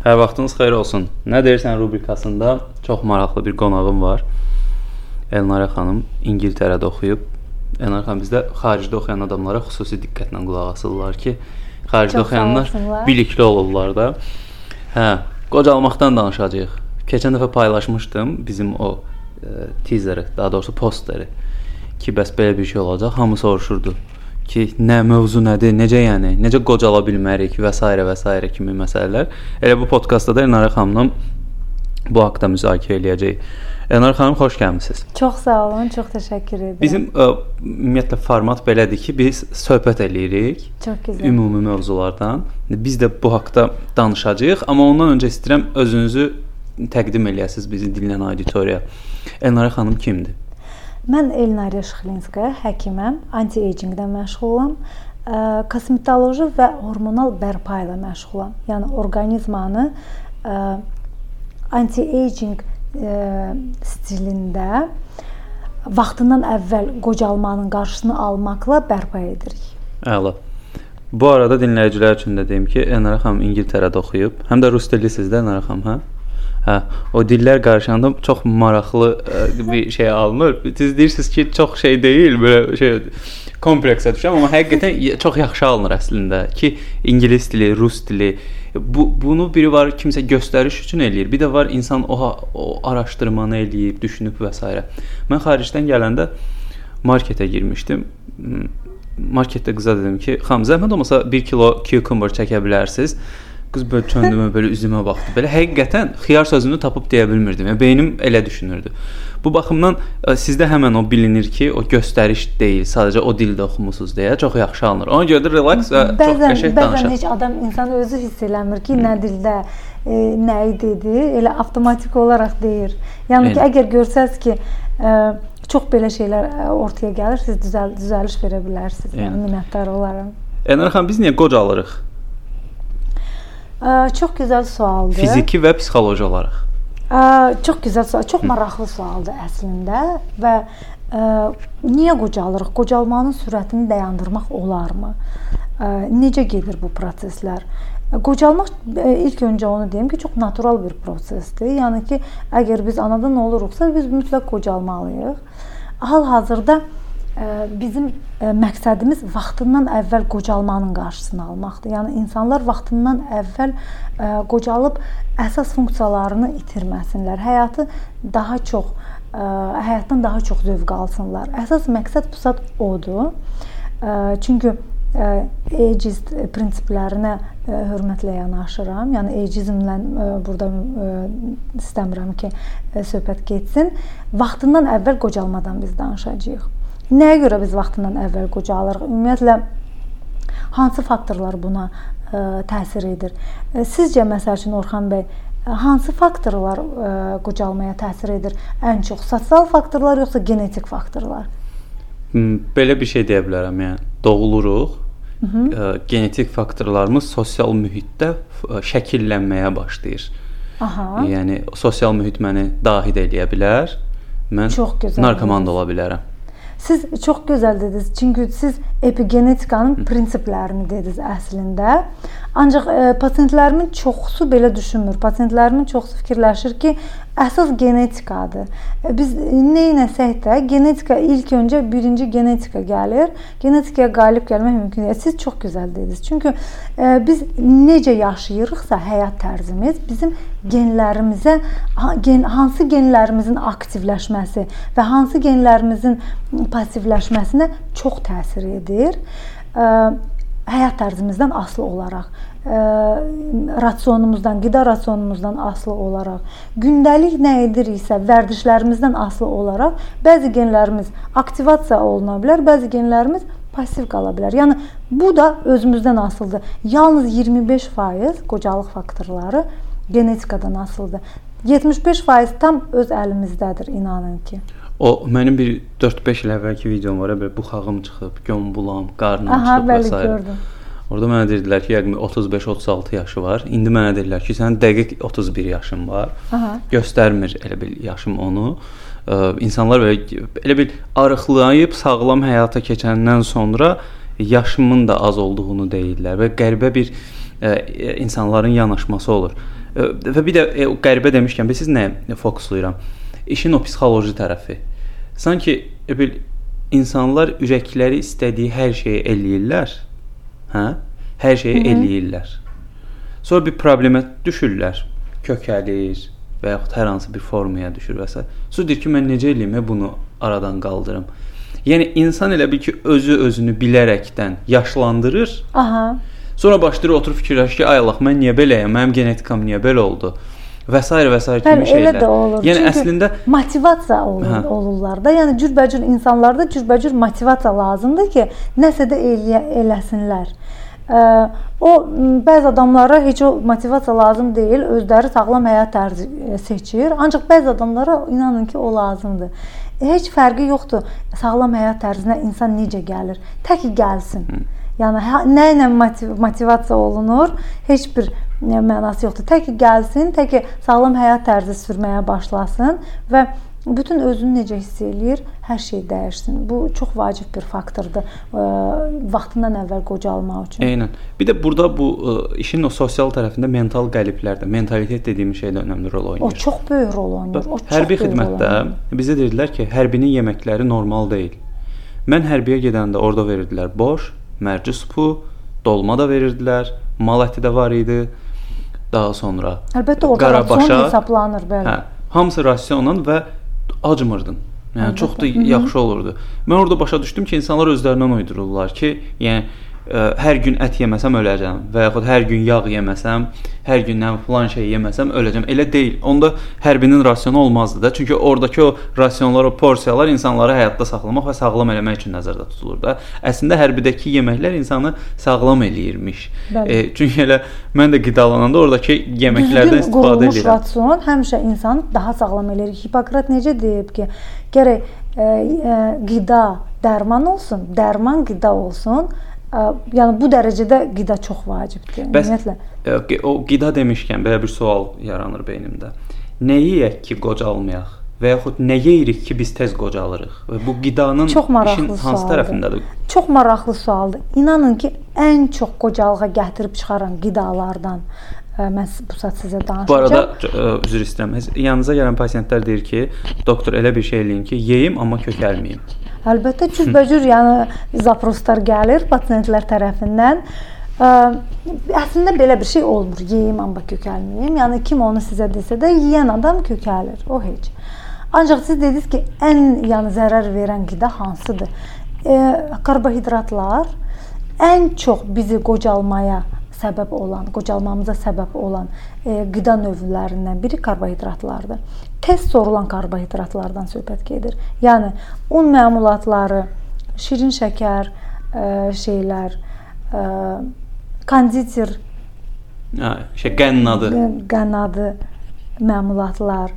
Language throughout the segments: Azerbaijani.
Hər vaxtınız xeyir olsun. Nə deyirsən rubrikasında çox maraqlı bir qonağım var. Elnara xanım İngiltərədə oxuyub. Elnara xanım bizdə xaricdə oxuyan adamlara xüsusi diqqətlə qulaq asırlar ki, xaricdə Çox oxuyanlar bilikli olurlar da. Hə, qocalmaqdan danışacağıq. Keçən dəfə paylaşmışdım bizim o e, teaseri, daha doğrusu posteri ki, bəs belə bir şey olacaq. Hamı soruşurdu ki, nə mövzu nədir, necə yəni, necə qocala bilmərik və s. və s. kimi məsələlər. Elə bu podkastda da Elnara xanımla bu haqqda müzakirə eləyəcəyik. Elnara xanım, xoş gəlmisiniz. Çox sağ olun, çox təşəkkür edirəm. Bizim ə, ümumiyyətlə format belədir ki, biz söhbət eləyirik çox gözəl. ümumi mövzulardan. Biz də bu haqqda danışacağıq, amma ondan öncə istəyirəm özünüzü təqdim eləyəsiniz bizi dinləyən auditoriyaya. Elnara xanım kimdir? Mən Elnariya Şıxlinskaya, həkiməm, anti-agingdə məşğulam. Kosmetoloji və hormonal bərpa ilə məşğulam. Yəni orqanizmanı anti-aging stilində vaxtından əvvəl qocalmanın qarşısını almaqla bərpa edirik. Əla. Bu arada dinləyicilər üçün də deyim ki, Elnara xanım İngiltərədə oxuyub. Həm də rus dillisiniz də Elnara xanım, hə? Hə, o dillər qarışanda çox maraqlı ə, bir şey alınır. Siz deyirsiniz ki, çox şey deyil, belə şey kompleksə düşürəm, amma həqiqətən çox yaxşı alınır əslində ki, ingilis dili, rus dili bu bunu biri var kimsə göstəriş üçün eləyir. Bir də var insan o o araşdırmanı eləyib, düşünüb və s. Mən xaricdən gələndə marketə girmişdim. Marketdə qıza dedim ki, "Xanım, zəhmət olmasa 1 kilo cucumber çəkə bilərsiniz?" Qız belə çöndümə belə üzümə baxdı. Belə həqiqətən xiyar sözünü tapıb deyə bilmirdim. Yəni beynim elə düşünürdü. Bu baxımdan ə, sizdə həmən o bilinir ki, o göstəriş deyil, sadəcə o dildə oxumusunuz deyə çox yaxşı alınır. Ona görə də relax və çox Bəzən qəşəng bəzən danışır. heç adam insan özü hiss eləmir ki, nə dildə e, nəyi dedi, elə avtomatik olaraq deyir. Yəni ki, əgər görsəz ki, e, çox belə şeylər e, ortaya gəlir, siz düzəl düzəliş verə bilərsiniz. Yəni Yəni. minnətdar olaram. Elnur xanım, biz niyə qocalırıq? E, çox gözəl sualdır. Fiziki və psixoloji olaraq. Ə, çox gözəl sual, çox maraqlı sualdır əslində və ə, niyə qocalırıq? Qocalmanın sürətini dayandırmaq olarmı? Ə, necə gedir bu proseslər? Ə, Qocalmaq ə, ilk öncə onu deyim ki, çox natural bir prosesdir. Yəni ki, əgər biz anadan oluruqsa, biz mütləq qocalmalıyıq. Hal-hazırda ə, bizim məqsədimiz vaxtından əvvəl qocalmanın qarşısını almaqdır. Yəni insanlar vaxtından əvvəl qocalıb əsas funksiyalarını itirməsinlər. Həyatı daha çox həyatdan daha çox zövq alsınlar. Əsas məqsəd pusat odur. Ə, Çünki ageist prinsiplərinə hörmətlə yanaşıram. Yəni ageizmlə burada istəmirəm ki, söhbət getsin. Vaxtından əvvəl qocalmadan biz danışacağıq. Nəyə görə biz vaxtından əvvəl qocalırıq? Ümumiyyətlə hansı faktorlar buna ə, təsir edir? Ə, Sizcə məsəl üçün Orxan bəy, ə, hansı faktorlar ə, qocalmaya təsir edir? Ən çox sosial faktorlar yoxsa genetik faktorlar? M, Belə bir şey deyə bilərəm, yəni doğuluruq. Ə, genetik faktorlarımız sosial mühitdə şəkillənməyə başlayır. Aha. Yəni sosial mühit məni dahil eləyə bilər. Mən Çox gözəl narkoman da dediniz. ola bilərəm. Siz çox gözəl dediniz. Çünki siz epigenetikanın prinsiplərini dediniz əslində. Ancaq e, pasientlərimin çoxusu belə düşünmür. Pasientlərimin çoxusu fikirləşir ki, əsas genetikadır. E, Biz nə etsək də genetika ilk öncə birinci genetika gəlir. Genetikaya qalib gəlmək mümkün deyil. Siz çox gözəl dediniz. Çünki e, biz necə yaşayırıqsa həyat tərzimiz bizim genlərimizə gen, hansı genlərimizin aktivləşməsi və hansı genlərimizin passivləşməsinə çox təsir edir. Ə, həyat tərzimizdən asılı olaraq, ə, rasionumuzdan, qida rasionumuzdan asılı olaraq, gündəlik nə ediriksə, vərdişlərimizdən asılı olaraq bəzi genlərimiz aktivasiya oluna bilər, bəzi genlərimiz passiv qala bilər. Yəni bu da özümüzdən asılıdır. Yalnız 25% qocalıq faktorları genetikadan asılıdır. 75% tam öz əlimizdədir, inanın ki. O mənim bir 4-5 il əvvəlki videom var, belə buxağım çıxıb, gömbulam, qarnım Aha, çıxıb və bəli s. gördüm. Orada mənə dedilər ki, yəqin 35-36 yaşı var. İndi mənə deyirlər ki, sənin dəqiq 31 yaşın var. Aha. Göstərmir elə bil yaşım onu. Ə, insanlar belə elə bil arıqlayıb sağlam həyata keçəndən sonra yaşımın da az olduğunu deyirlər və qəribə bir ə, insanların yanaşması olur. Ə, və bir də ə, qəribə demişkən, bilirsiniz nəyə fokuslayıram? İşin o psixoloji tərəfi. Sanki bil insanlar ürəkləri istədiyi hər şeyi eləyirlər. Hə? Hər şeyi Hı -hı. eləyirlər. Sonra bir problemə düşürlər, kökəlir və yaxud hər hansı bir formaya düşür və s. Sonra deyir ki, mən necə eləyim bunu aradan qaldırım. Yəni insan elə bil ki, özü özünü bilərəkdən yaşlandırır. Aha. Sonra başlayır oturub fikirləşir ki, ay Allah, mən niyə beləyəm? Mənim genetikam niyə belə oldu? Və s. və s. kimi Bəli, şeylər. Elə də olur. Yəni Çünki əslində motivasiya olur, hə. olurlar da. Yəni cürbəcür insanlarda cürbəcür motivasiya lazımdır ki, nəsə də eləyə, eləsinlər. Ə, o bəzi adamlara heç o motivasiya lazım deyil, özləri sağlam həyat tərzi seçir. Ancaq bəzi adamlara inanın ki, o lazımdır. Heç fərqi yoxdur. Sağlam həyat tərzinə insan necə gəlir? Tək gəlsin. Hı. Yəni hə, nə ilə motiv motivasiya olunur? Heç bir mənası yoxdur. Tək ki gəlsin, tək ki sağlam həyat tərzi sürməyə başlasın və bütün özünü necə hiss eləyir, hər şey dəyişsin. Bu çox vacib bir faktordur ə, vaxtından əvvəl qocalmaq üçün. Eynən. Bir də burada bu ə, işin o sosial tərəfində mental qəliblər də, mentalitet dediyimiz şey də önəmli rol oynayır. O çox böyük rol oynayır. O hərbi xidmətdə bizə dedilər ki, hərbinin yeməkləri normal deyil. Mən hərbiyə gedəndə orada verirdilər boş, mərci supu, dolma da verirdilər, mal əti də var idi. Daha sonra Əlbəttə orada rasiyon hesablanır, bəli. Hə, hamısı rasiyonla və acmırdın. Yəni Əlbəttə. çox da yaxşı olurdu. Mən orada başa düşdüm ki, insanlar özlərindən uydururlar ki, yəni ə, hər gün ət yeməsəm öləcəm və yaxud hər gün yağ yeməsəm, hər gündən filan şey yeməsəm öləcəm. Elə deyil. Onda hərbinin rasionu olmazdı da. Çünki oradakı o rasionlar, o porsiyalar insanları həyatda saxlamaq və sağlam eləmək üçün nəzərdə tutulur da. Əslində hərbidəki yeməklər insanı sağlam eləyirmiş. E, çünki elə mən də qidalananda oradakı yeməklərdən istifadə edirəm. Rasion həmişə insanı daha sağlam eləyir. Hipokrat necə deyib ki, gərək ə, ə, qida dərman olsun, dərman qida olsun yəni bu dərəcədə qida çox vacibdir. Bəs, Ümumiyyətlə o qida demişkən belə bir sual yaranır beynimdə. Nə yeyək ki, qocalmayaq? və yaxud nə yeyirik ki, biz tez qocalırıq? Və bu qidanın çox işin hansı sualdır. tərəfindədir? Çox maraqlı sualdır. İnanın ki, ən çox qocalığa gətirib çıxaran qidalardan mən bu saat sizə danışacağam. Bu arada üzr istəyirəm. Yanınıza gələn pasientlər deyir ki, doktor elə bir şey eləyin ki, yeyim amma kökəlməyim. Əlbəttə cürbəcür yəni zaproslar gəlir pasientlər tərəfindən. Ə, əslində belə bir şey olmur. Yeyim amma kökəlməyim. Yəni kim onu sizə desə də yeyən adam kökəlir. O heç. Ancaq siz dediniz ki, ən yəni zərər verən qida hansıdır? E, karbohidratlar ən çox bizi qocalmaya səbəb olan, qocalmamıza səbəb olan e, qida növlərindən biri karbohidratlardır. Tez sorulan karbohidratlardan söhbət gedir. Yəni un məmulatları, şirin şəkər, e, şeylər, e, konditer, hə, şey qənnadı, qənnadı məmulatlar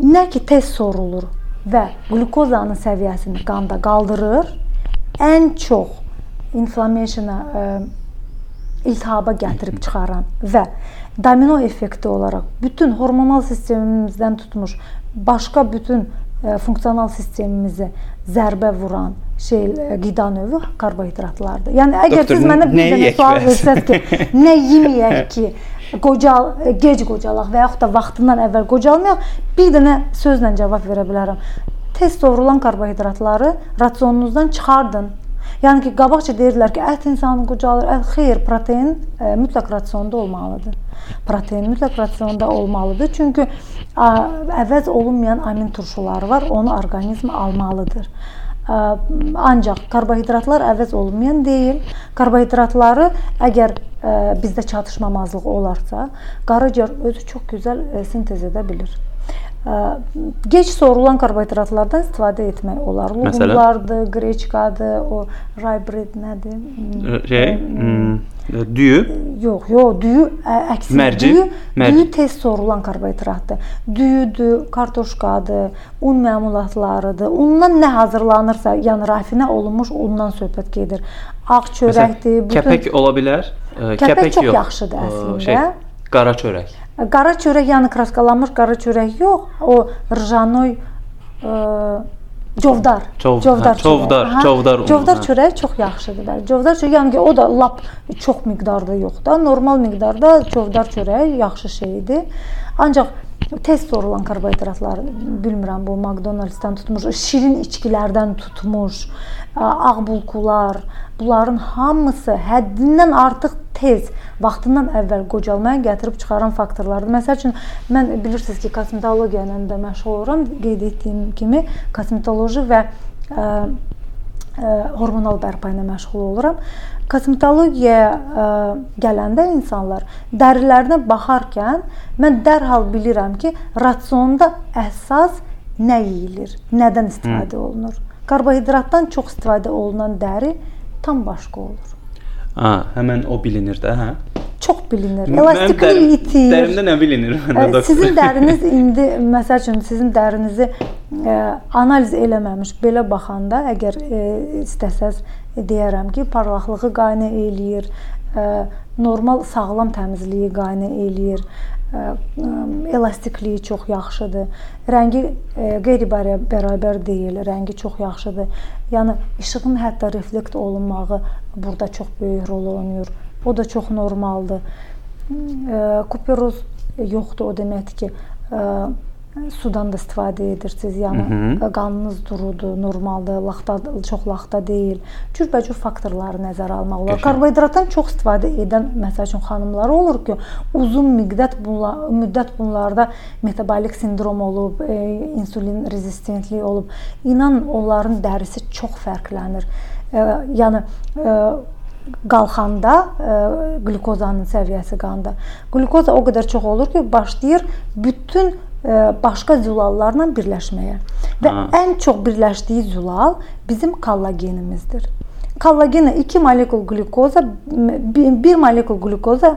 nə ki tez sorulur və qlukozanın səviyyəsini qanda qaldırır, ən çox inflammationa iltihaba gətirib çıxaran və domino effekti olaraq bütün hormonal sistemimizdən tutmuş başqa bütün ə, e, funksional sistemimizi zərbə vuran şey e, qida növü karbohidratlardır. Yəni əgər Doktor, siz mənə bir dənə sual versəz ki, nə yeməyək ki, qocal e, gec qocalaq və yaxud da vaxtından əvvəl qocalmayaq, bir dənə sözlə cavab verə bilərəm. Tez sovurulan karbohidratları rasionunuzdan çıxardın. Yəni ki, qabaqca deyirdilər ki, ət insanı qocalır. Ət, xeyr, protein ə, e, mütləq rasionda olmalıdır. Protein mütləq rasionda olmalıdır. Çünki ə, əvəz olunmayan amin turşuları var, onu orqanizm almalıdır. Ə, ancaq karbohidratlar əvəz olunmayan deyil. Karbohidratları əgər ə, bizdə çatışmamazlıq olarsa, qaraciyər özü çox gözəl ə, sintez edə bilir gec sorulan karbohidratlardan istifadə etmək olar. Lugumlardır, qreçkadır, o rye bread nədir? Şey, düyü? Yox, yox, düyü əksinə mərci, düyü, mərci. düyü tez sorulan karbohidratdır. Düyüdür, kartoşkadır, un məmulatlarıdır. Undan nə hazırlanırsa, yəni rafinə olunmuş undan söhbət gedir. Ağ çörəkdir, bütün Kəpək ola bilər? Kəpək, kəpək çox yox. yaxşıdır əslində. Şey, qara çörək. Qara çörək, yəni kraskalanmış qara çörək yox, o rjanoy ə, Covdar. Çov- Covdar. hə, çovdar unu, Covdar hə. çörəyi çox yaxşıdır. Bəli. Covdar çörəyi yəni ki, o da lap çox miqdarda yox da, normal miqdarda covdar çörəyi yaxşı şeydir. Ancaq tez sorulan karbohidratlar, bilmirəm bu McDonald's-dan tutmuş, şirin içkilərdən tutmuş, ağ bulkular, bunların hamısı həddindən artıq tez, vaxtından əvvəl qocalmaya gətirib çıxaran faktorlardır. Məsəl üçün mən bilirsiniz ki, kosmetologiya ilə də məşğul oluram. Qeyd etdiyim kimi kosmetoloji və ə, ə, hormonal bərpa ilə məşğul oluram. Kosmetologiyaya ə, gələndə insanlar dərilərinə baxarkən mən dərhal bilirəm ki, ratsionda əsas nə yeyilir, nədən istifadə olunur. Karbohidratdan çox istifadə olunan dəri tam başqa olur. Ha, həmin o bilinir də, hə? Çox bilinir. Mənim Elastiklik dərim- itir. Dərimdə nə bilinir məndə? Sizin dəriniz indi məsəl üçün sizin dərinizi ə, analiz eləməmiş belə baxanda əgər ə, istəsəz deyərəm ki, parlaqlığı qaynə eləyir, ə, normal sağlam təmizliyi qaynə eləyir. Elastikliyi çox yaxşıdır. Rəngi qeyri-bərabər deyil, rəngi çox yaxşıdır. Yəni işığın hətta reflekt olunmağı burada çox böyük rol oynayır. O da çox normaldır. Kuperoz yoxdur o deməkdir ki, sudan da istifadə edirsiniz. Yəni Hı -hı. qanınız durudur, normaldır, laxta çox laxta deyil. Cürbəcür faktorları nəzərə almaq olar. Karbohidratdan çox istifadə edən məsəl üçün xanımlar olur ki, uzun müddət bunla müddət bunlarda metabolik sindrom olub, e, insulin rezistentliyi olub. İnan onların dərisi çox fərqlənir. E, yəni e, qalxanda ə, qlükozanın səviyyəsi qanda. Qlükoza o qədər çox olur ki, başlayır bütün başqa zülallarla birləşməyə. Və Ha. ən çox birləşdiyi zülal bizim kollagenimizdir. Kollagenə 2 molekul qlükoza, 1 molekul qlükoza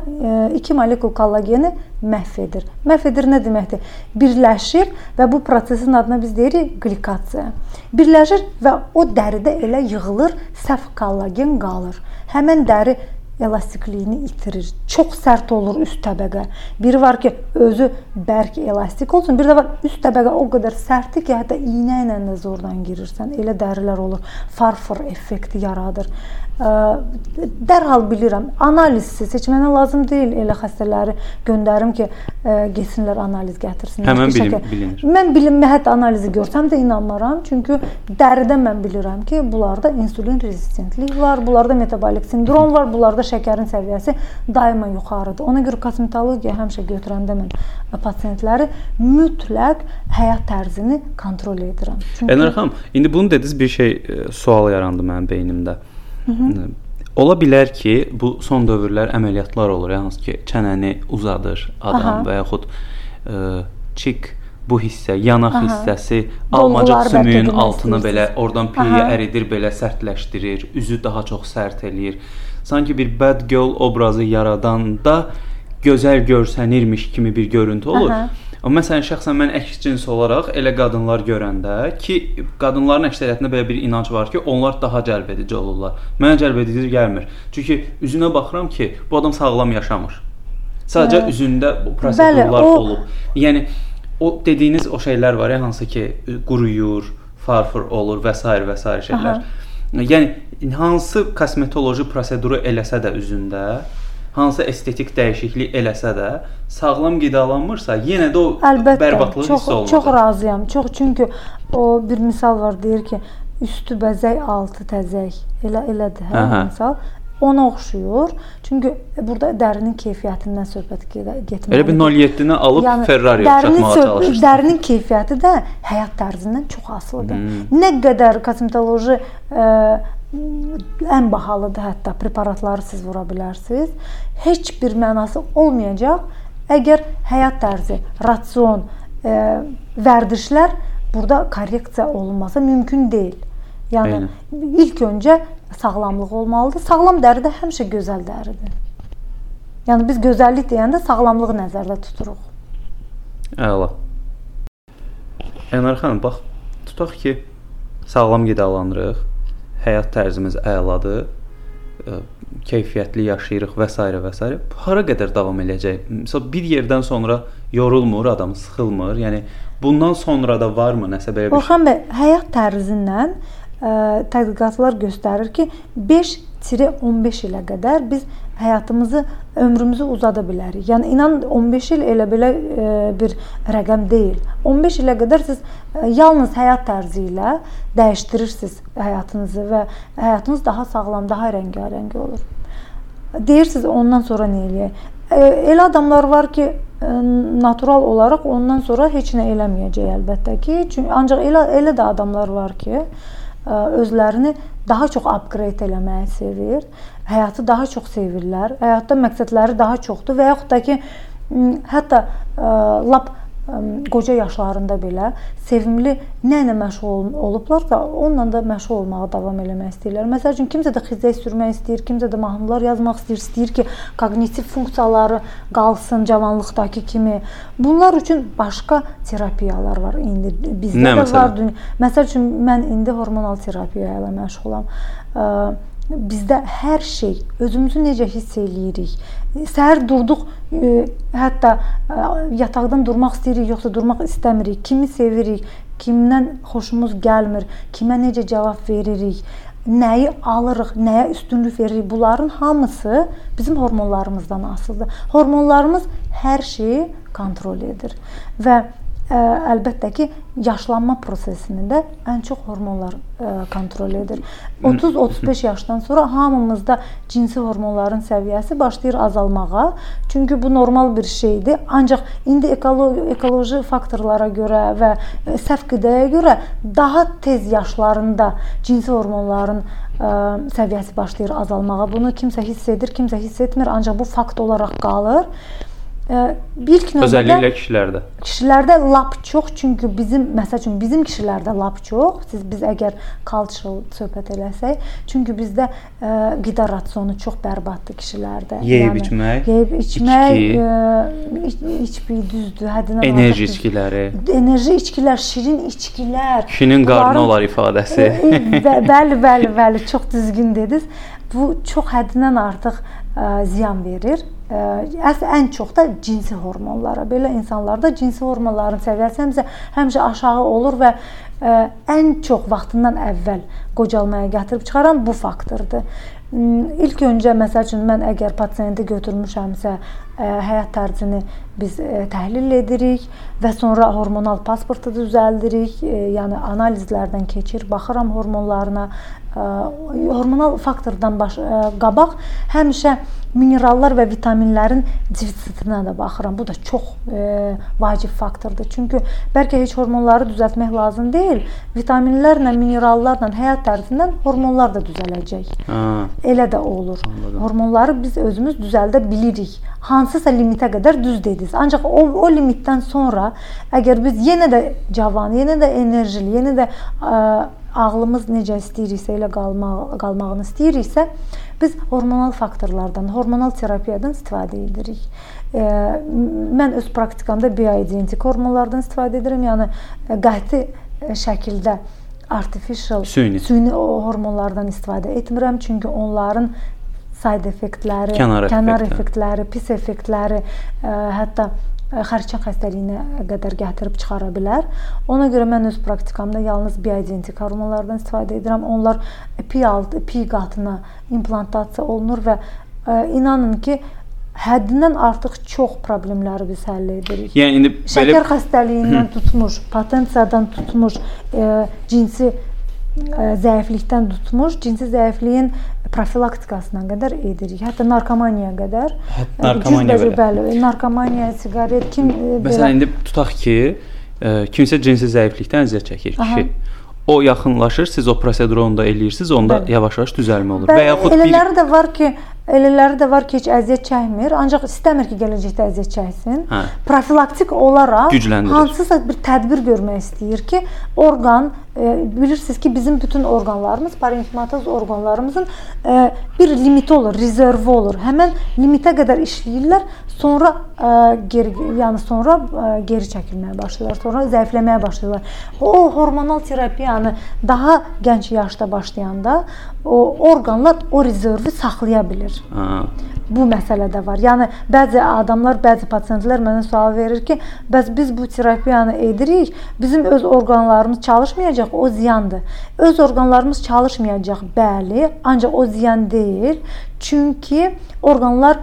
2 molekul kollageni məhv edir. Məhv edir nə deməkdir? Birləşir və bu prosesin adına biz deyirik qlikasiya. Birləşir və o dəridə elə yığılır, səhv kollagen qalır. Həmin dəri elastikliyini itirir. Çox sərt olur üst təbəqə. Biri var ki, özü bərk elastik olsun, bir də var üst təbəqə o qədər sərtdir ki, hətta iynə ilə də zordan girirsən. Elə dərilər olur. Farfor effekti yaradır. Ə, Dərhal bilirəm. Analizsiz heç mənə lazım deyil elə xəstələri göndərim ki, ə, getsinlər analiz gətirsinlər. Həmin bilim- şəkər- bilinir. Mən bilinmə hətta analizi görsəm də inanmaram. Çünki dəridən mən bilirəm ki, bunlarda insulin rezistentlik var, bunlarda metabolik sindrom var, bunlarda şəkərin səviyyəsi daima yuxarıdır. Ona görə kosmetologiya həmişə götürəndə mən pasientləri mütləq həyat tərzini kontrol edirəm. Çünki Elnur xanım, indi bunu dediniz bir şey sual yarandı mənim beynimdə. Ola bilər ki, bu son dövrlər əməliyyatlar olur, hansı ki, çənəni uzadır adam Aha. və yaxud ə, çik bu hissə, yanaq Aha. hissəsi almacıq sümüyün altını belə istəyirsiniz. oradan piyə əridir, belə sərtləşdirir, üzü daha çox sərt eləyir. Sanki bir bad girl obrazı yaradanda gözəl görsənirmiş kimi bir görüntü olur. Aha. Məsələn şəxsən mən əks cins olaraq elə qadınlar görəndə ki, qadınların əksəriyyətində belə bir inanc var ki, onlar daha cəlbedici olurlar. Mənə cəlbedici gəlmir. Çünki üzünə baxıram ki, bu adam sağlam yaşamır. Sadəcə Hə. üzündə bu prosedurlar Bəli, o- olub. Yəni o dediyiniz o şeylər var ya, hansı ki, quruyur, farfur olur və s. və s. şeylər. Yəni hansı kosmetoloji proseduru eləsə də üzündə, hansı estetik dəyişiklik eləsə də, sağlam qidalanmırsa, yenə də o Əlbəttə, bərbatlıq çox hiss olunur. çox razıyam. Çox çünki o bir misal var deyir ki, üstü bəzək, altı təzək. Elə elədir hə Aha. misal. Ona oxşuyur. Çünki burada dərinin keyfiyyətindən söhbət getməlidir. Elə bir 07-ni alıb yəni, Ferrari dərinin çatmağa çalışırsınız. Dərinin keyfiyyəti də həyat tərzindən çox asılıdır. Hmm. Nə qədər kosmetoloji ə, ən bahalıdır hətta preparatları siz vura bilərsiniz. Heç bir mənası olmayacaq əgər həyat tərzi, ratsion, ə, vərdişlər burada korreksiya olunması mümkün deyil. Yəni Eynən. ilk öncə sağlamlıq olmalıdır. Sağlam dəri də həmişə gözəl dəridir. Yəni biz gözəllik deyəndə sağlamlığı nəzərdə tuturuq. Əla. Ənar xanım, bax, tutaq ki, sağlam qidalanırıq, həyat tərzimiz əladır. ə, keyfiyyətli yaşayırıq və s. və s. hara qədər davam eləyəcək? Məsələn, bir yerdən sonra yorulmur, adam sıxılmır. Yəni bundan sonra da varmı nəsə belə bir Orxan bəy, həyat tərzindən ə, tədqiqatlar göstərir ki, 5-15 ilə qədər biz həyatımızı, ömrümüzü uzada bilərik. Yəni inan 15 il elə belə e, bir rəqəm deyil. 15 ilə qədər siz e, yalnız həyat tərzi ilə dəyişdirirsiniz həyatınızı və həyatınız daha sağlam, daha rəngarəng olur. Deyirsiniz ondan sonra nə eləyək? E, elə adamlar var ki, natural olaraq ondan sonra heç nə eləməyəcək əlbəttə ki. Çünki ancaq elə elə də adamlar var ki, özlərini daha çox upgrade eləməyi sevir, həyatı daha çox sevirlər, həyatda məqsədləri daha çoxdur və yaxud da ki, hətta lap qoca yaşlarında belə sevimli nə ilə məşğul olublarsa, onunla da məşğul olmağa davam eləmək istəyirlər. Məsəl üçün kimsə də xizək sürmək istəyir, kimsə də mahnılar yazmaq istəyir, istəyir ki, koqnitiv funksiyaları qalsın cavanlıqdakı kimi. Bunlar üçün başqa terapiyalar var indi. Bizdə nə, də məsələn? var. Məsəl üçün mən indi hormonal terapiya ilə məşğulam bizdə hər şey özümüzü necə hiss eləyirik. Səhər durduq, e, hətta e, yataqdan durmaq istəyirik, yoxsa durmaq istəmirik. Kimi sevirik, kimdən xoşumuz gəlmir, kimə necə cavab veririk, nəyi alırıq, nəyə üstünlük veririk. Bunların hamısı bizim hormonlarımızdan asılıdır. Hormonlarımız hər şeyi kontrol edir və əlbəttə ki, yaşlanma prosesini də ən çox hormonlar kontrol edir. 30-35 yaşdan sonra hamımızda cinsi hormonların səviyyəsi başlayır azalmağa. Çünki bu normal bir şeydir. Ancaq indi ekoloji, ekoloji faktorlara görə və səhv qidaya görə daha tez yaşlarında cinsi hormonların ə, səviyyəsi başlayır azalmağa. Bunu kimsə hiss edir, kimsə hiss etmir, ancaq bu fakt olaraq qalır bir növbədə özəlliklə kişilərdə. Kişilərdə lap çox, çünki bizim məsəl üçün bizim kişilərdə lap çox. Siz biz əgər cultural söhbət eləsək, çünki bizdə ə, qida rasionu çox bərbaddır kişilərdə. Yeyib yəni, içmək, yeyib içmək, ə, iç, içmək düzdür, həddindən enerji içkiləri. Enerji içkilər, şirin içkilər. Kişinin qarnı olar ifadəsi. bəli, bəli, bəli, çox düzgün dediniz. Bu çox həddindən artıq ə, ziyan verir Əsl ən çox da cinsi hormonlara. Belə insanlarda cinsi hormonların səviyyəsi həmişə həmişə aşağı olur və ən çox vaxtından əvvəl qocalmaya gətirib çıxaran bu faktordur. İlk öncə məsəl üçün mən əgər pasiyenti götürmüşəmsə, həyat tərzini biz ə, təhlil edirik və sonra hormonal pasportu düzəldirik, ə, yəni analizlərdən keçir, baxıram hormonlarına, ə, hormonal faktordan baş qabaq həmişə minerallar və vitaminlərin defitsitinə də baxıram. Bu da çox e, vacib faktordur. Çünki bəlkə heç hormonları düzəltmək lazım deyil. Vitaminlərlə, minerallarla, həyat tərzindən hormonlar da düzələcək. Ha. Elə də olur. Anladım. Hormonları biz özümüz düzəldə bilirik. Hansısa limitə qədər düz dediniz. Ancaq o o limitdən sonra əgər biz yenə də cavan, yenə də enerjili, yenə də ə, ağlımız necə istəyiriksə elə qalmaq qalmağını istəyiriksə, biz hormonal faktorlardan, hormonal terapiyadan istifadə edirik. E, mən öz praktikamda bioidentik hormonlardan istifadə edirəm. Yəni qəti şəkildə artificial süni, süni hormonlardan istifadə etmirəm, çünki onların side effektləri, kənar, kənar effektləri, pis effektləri, ə, hətta xərçəng xəstəliyinə qədər gətirib çıxara bilər. Ona görə mən öz praktikamda yalnız bioidentik hormonlardan istifadə edirəm. Onlar pi alt, pi qatına implantasiya olunur və ə, inanın ki, həddindən artıq çox problemləri biz həll edirik. Yəni indi belə şəkər xəstəliyindən tutmuş, potensiyadan tutmuş, ə, cinsi ə, zəiflikdən tutmuş, cinsi zəifliyin profilaktikasına qədər edirik. Hətta narkomaniyaya qədər. Hətta narkomaniya bəli, narkomaniya, siqaret kim Məsələn indi tutaq ki, ə, kimsə cinsi zəiflikdən əziyyət çəkir kişi. O yaxınlaşır, siz o proseduru onda eləyirsiniz, onda yavaş-yavaş düzəlmə olur. Və yaxud elələri bir... də var ki, elələri də var ki, heç əziyyət çəkmir, ancaq istəmir ki, gələcəkdə əziyyət çəksin. Hə. Profilaktik olaraq hansısa bir tədbir görmək istəyir ki, orqan e, bilirsiniz ki bizim bütün orqanlarımız, parenkimataz orqanlarımızın e, bir limiti olur, rezervi olur. Həmin limitə qədər işləyirlər, sonra e, geri yəni sonra e, geri çəkilməyə başlayırlar, sonra zəifləməyə başlayırlar. O hormonal terapiyanı daha gənc yaşda başlayanda o orqanlar o rezervi saxlaya bilir. Ha. Bu məsələ də var. Yəni bəzi adamlar, bəzi pasientlər mənə sual verir ki, bəs biz bu terapiyanı edirik, bizim öz orqanlarımız çalışmayacaq, o ziyandır. Öz orqanlarımız çalışmayacaq, bəli, ancaq o ziyan deyil. Çünki orqanlar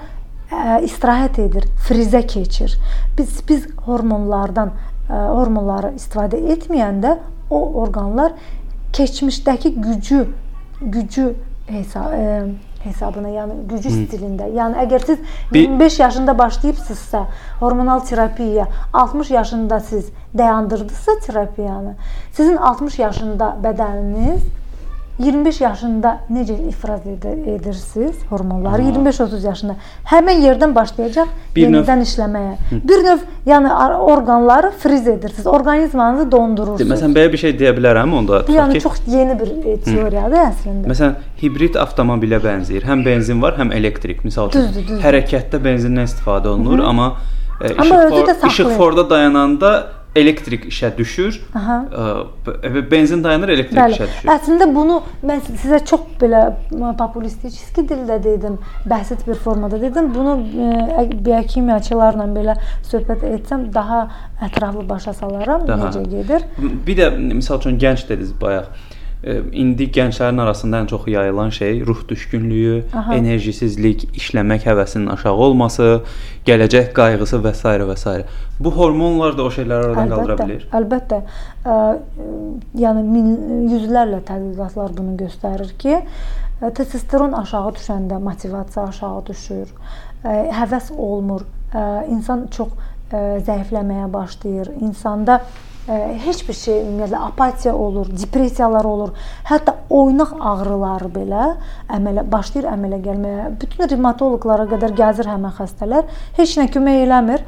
ə, istirahət edir, frizə keçir. Biz biz hormonlardan ə, hormonları istifadə etməyəndə o orqanlar keçmişdəki gücü gücü hesab hesabına, yəni gücü stilində. Yəni əgər siz Bir- 25 yaşında başlayıbsınızsa hormonal terapiyaya, 60 yaşında siz dayandırdınızsa terapiyanı, sizin 60 yaşında bədəniniz 25 yaşında necə ifraz edir, edirsiniz hormonları? 25-30 yaşında həmin yerdən başlayacaq Bir növ- yenidən işləməyə. Bir növ yəni ar- orqanları friz edirsiniz. Orqanizmanızı dondurursunuz. Məsələn belə bir şey deyə bilərəm onda. Bu yəni ki, çox yeni bir e, teoriyadır əslində. Məsələn, hibrid avtomobilə bənzəyir. Həm benzin var, həm elektrik. Məsəl üçün Düzdür, düzdür. hərəkətdə benzindən istifadə olunur, amma e, Amma işıq, özü də for, işıq forda dayananda elektrik işə düşür. Aha. E, benzin dayanır, elektrik Bəli. işə düşür. Əslində bunu mən sizə çox belə populistik dildə dedim, bəsit bir formada dedim. Bunu e, biokimyaçılarla belə söhbət etsəm daha ətraflı başa salaram Daha. necə gedir. Bir də məsəl üçün gənc dediniz bayaq. İndi gənclərin arasında ən çox yayılan şey ruh düşkünlüyü, Aha. enerjisizlik, işləmək həvəsinin aşağı olması, gələcək qayğısı və s. və s. Bu hormonlar da o şeyləri aradan qaldıra bilir. Əlbəttə. Ə, yəni min, yüzlərlə tədqiqatlar bunu göstərir ki, testosteron aşağı düşəndə motivasiya aşağı düşür, ə, həvəs olmur, ə, insan çox ə, zəifləməyə başlayır. İnsanda ə, heç bir şey ümumiyyətlə apatiya olur, depressiyalar olur. Hətta oynaq ağrıları belə əmələ başlayır əmələ gəlməyə. Bütün revmatoloqlara qədər gəzir həmin xəstələr. Heç nə kömək eləmir.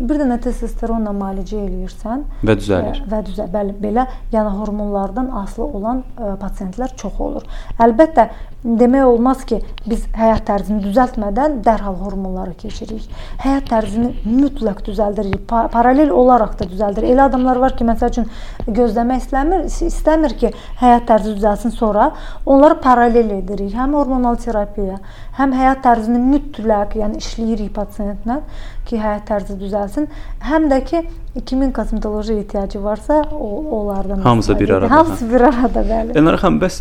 Bir dənə testosteronla müalicə eləyirsən Və düzəlir. və düzə bəli belə yəni hormonlardan asılı olan ə, pasientlər çox olur. Əlbəttə demək olmaz ki, biz həyat tərzini düzəltmədən dərhal hormonları keçirik. Həyat tərzini mütləq düzəldirik. Pa paralel olaraq da düzəldir. Elə adamlar var ki, məsəl üçün gözləmək istəmir, istəmir ki, həyat tərzi düzəlsin sonra onları paralel edirik. Həm hormonal terapiya, həm həyat tərzini mütləq, yəni işləyirik pasientlə ki, həyat tərzi düzəlsin. Həm də ki, kimin kosmetoloji ehtiyacı varsa, o onlardan Hamısı bir arada, Hamısı bir arada, bəli. Elnur xanım, bəs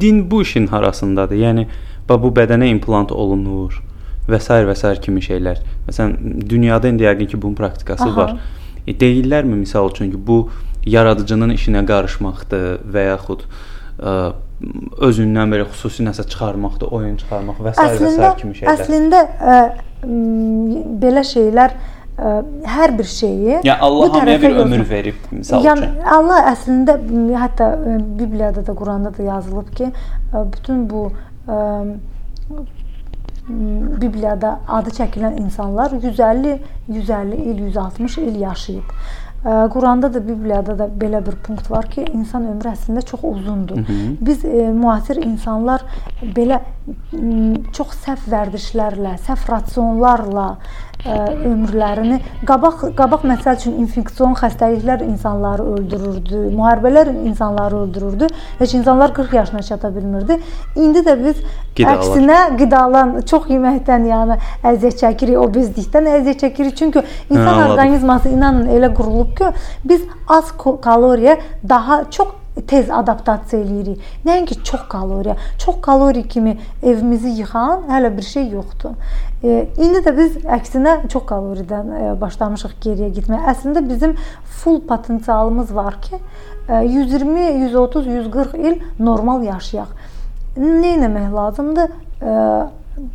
din bu işin harasındadır? Yəni bu bədənə implant olunur və s. və s. kimi şeylər. Məsələn, dünyada indi yəqin ki, bunun praktikası Aha. var. E, deyirlərmi misal üçün ki, bu yaradıcının işinə qarışmaqdır və yaxud ə, özündən belə xüsusi nəsə çıxarmaqdır, oyun çıxarmaq və s. və Əslində, s. kimi şeylər. əslində ə, m, belə şeylər ə, hər bir şeyi Yəni Allah hamıya bir ömür verib misal Yəni üçün. Allah əslində hətta ə, Bibliyada da, Quranda da yazılıb ki, ə, bütün bu ə, m, Bibliyada adı çəkilən insanlar 150 150 il, 160 il yaşayıb. Ə, Quranda da, Bibliyada da belə bir punkt var ki, insan ömrü əslində çox uzundur. Hı -hı. Biz e, müasir insanlar belə m, çox səhv vərdişlərlə, səhv rasionlarla ə, ömürlərini qabaq qabaq məsəl üçün infeksion xəstəliklər insanları öldürürdü, müharibələr insanları öldürürdü. Heç insanlar 40 yaşına çata bilmirdi. İndi də biz Qidalar. əksinə qidalan çox yeməkdən, yəni əziyyət çəkirik, obezlikdən əziyyət çəkirik. Çünki insan anladım. orqanizması inanın elə qurulub ki, biz az kaloriya daha çox tez adaptasiya eləyirik. Nəinki çox kaloriya. Çox kalori kimi evimizi yıxan hələ bir şey yoxdur. E, indi də biz əksinə çox kaloridən e, başlamışıq geriyə getməyə. Əslində bizim full potensialımız var ki, e, 120, 130, 140 il normal yaşayaq. Nə etmək lazımdır? E,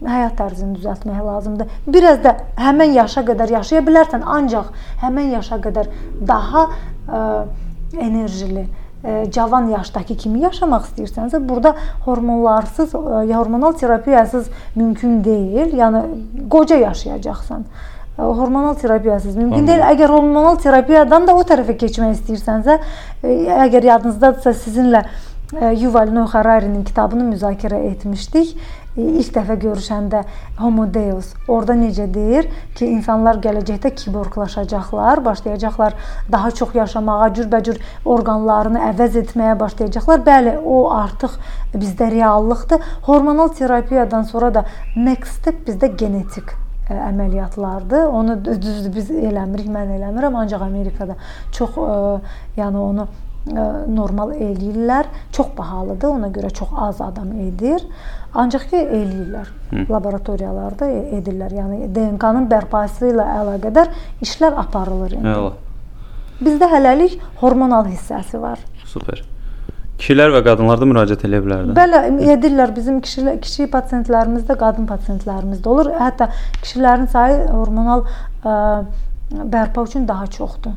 həyat tərzini düzəltmək lazımdır. Biraz da həmin yaşa qədər yaşaya bilərsən, ancaq həmin yaşa qədər daha ə, enerjili, ə, cavan yaşdakı kimi yaşamaq istəyirsənsə, burada hormonlarsız, hormonal terapiyasız mümkün deyil. Yəni qoca yaşayacaqsan. hormonal terapiyasız mümkün deyil. Əgər hormonal terapiyadan da o tərəfə keçmək istəyirsənsə, əgər yadınızdadırsa sizinlə Yuval Noah Harari'nin kitabını müzakirə etmişdik ilk dəfə görüşəndə Homo Deus orada necə deyir ki, insanlar gələcəkdə kiborqlaşacaqlar, başlayacaqlar daha çox yaşamağa, cürbəcür orqanlarını əvəz etməyə başlayacaqlar. Bəli, o artıq bizdə reallıqdır. Hormonal terapiyadan sonra da next step bizdə genetik ə, əməliyyatlardır. Onu düzdür biz eləmirik, mən eləmirəm, ancaq Amerikada çox ə, yəni onu normal eləyirlər. Çox bahalıdır, ona görə çox az adam edir. Ancaq ki eləyirlər. Hı. Laboratoriyalarda edirlər. Yəni DNK-nın bərpası ilə əlaqədar işlər aparılır indi. Əla. Bizdə hələlik hormonal hissəsi var. Super. Kişilər və qadınlar da müraciət edə bilərlər. Bəli, edirlər. Bizim kişilər, kişi pasiyentlərimiz də, qadın pasiyentlərimiz də olur. Hətta kişilərin sayı hormonal ə, bərpa üçün daha çoxdur.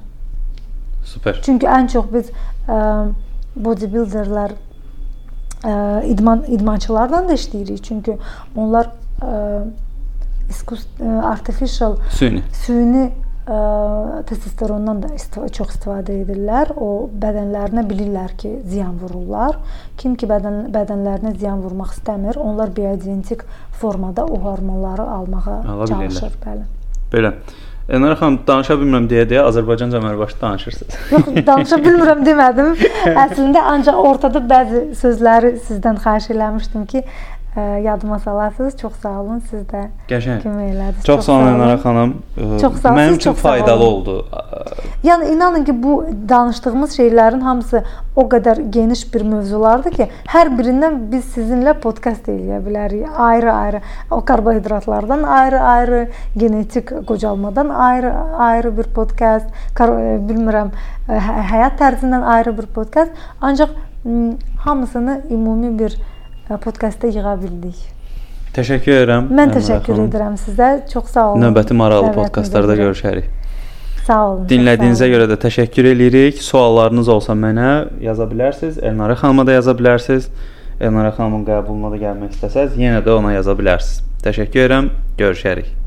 Super. Çünki ən çox biz bodybuilderlər ə, idman idmançılarla da işləyirik. Çünki onlar iskus artificial süni süni ə, testosterondan da istifa, çox istifadə edirlər. O bədənlərinə bilirlər ki, ziyan vururlar. Kim ki bədən bədənlərinə ziyan vurmaq istəmir, onlar bioidentik formada o hormonları almağa Ala çalışır, bilirlər. bəli. Belə. Elnara xanım, danışa bilmirəm deyə-deyə Azərbaycanca əməlbaşı danışırsınız. Yox, danışa bilmirəm demədim. Əslində ancaq ortada bəzi sözləri sizdən xahiş eləmişdim ki, yadıma salasınız. Çox sağ olun siz də. Qəşəng. Kömək elədiniz. Çox, çox sağ olun Elnara xanım. Çox sağ olun. Mənim üçün faydalı oldu. Yəni inanın ki, bu danışdığımız şeylərin hamısı o qədər geniş bir mövzulardır ki, hər birindən biz sizinlə podkast eləyə bilərik. Ayrı-ayrı o karbohidratlardan ayrı-ayrı, genetik qocalmadan ayrı-ayrı bir podkast, bilmirəm, hə-, həyat tərzindən ayrı bir podkast. Ancaq hamısını ümumi bir podkastda yığa bildik. Təşəkkür edirəm. Mən təşəkkür edirəm sizə. Çox sağ olun. Növbəti maraqlı podkastlarda görüşərik. Sağ olun. Dinlədiyinizə görə də təşəkkür edirik. Suallarınız olsa mənə yaza bilərsiniz. Elnara xanıma da yaza bilərsiniz. Elnara xanımın qəbuluna da gəlmək istəsəz, yenə də ona yaza bilərsiniz. Təşəkkür edirəm. Görüşərik.